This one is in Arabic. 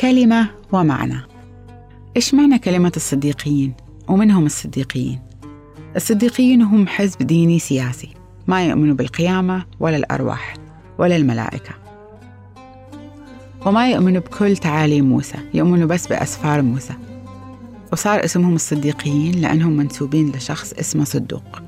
كلمة ومعنى إيش معنى كلمة الصديقيين؟ ومن هم الصديقيين؟ الصديقيين هم حزب ديني سياسي ما يؤمنوا بالقيامة ولا الأرواح ولا الملائكة وما يؤمنوا بكل تعاليم موسى يؤمنوا بس بأسفار موسى وصار اسمهم الصديقيين لأنهم منسوبين لشخص اسمه صدوق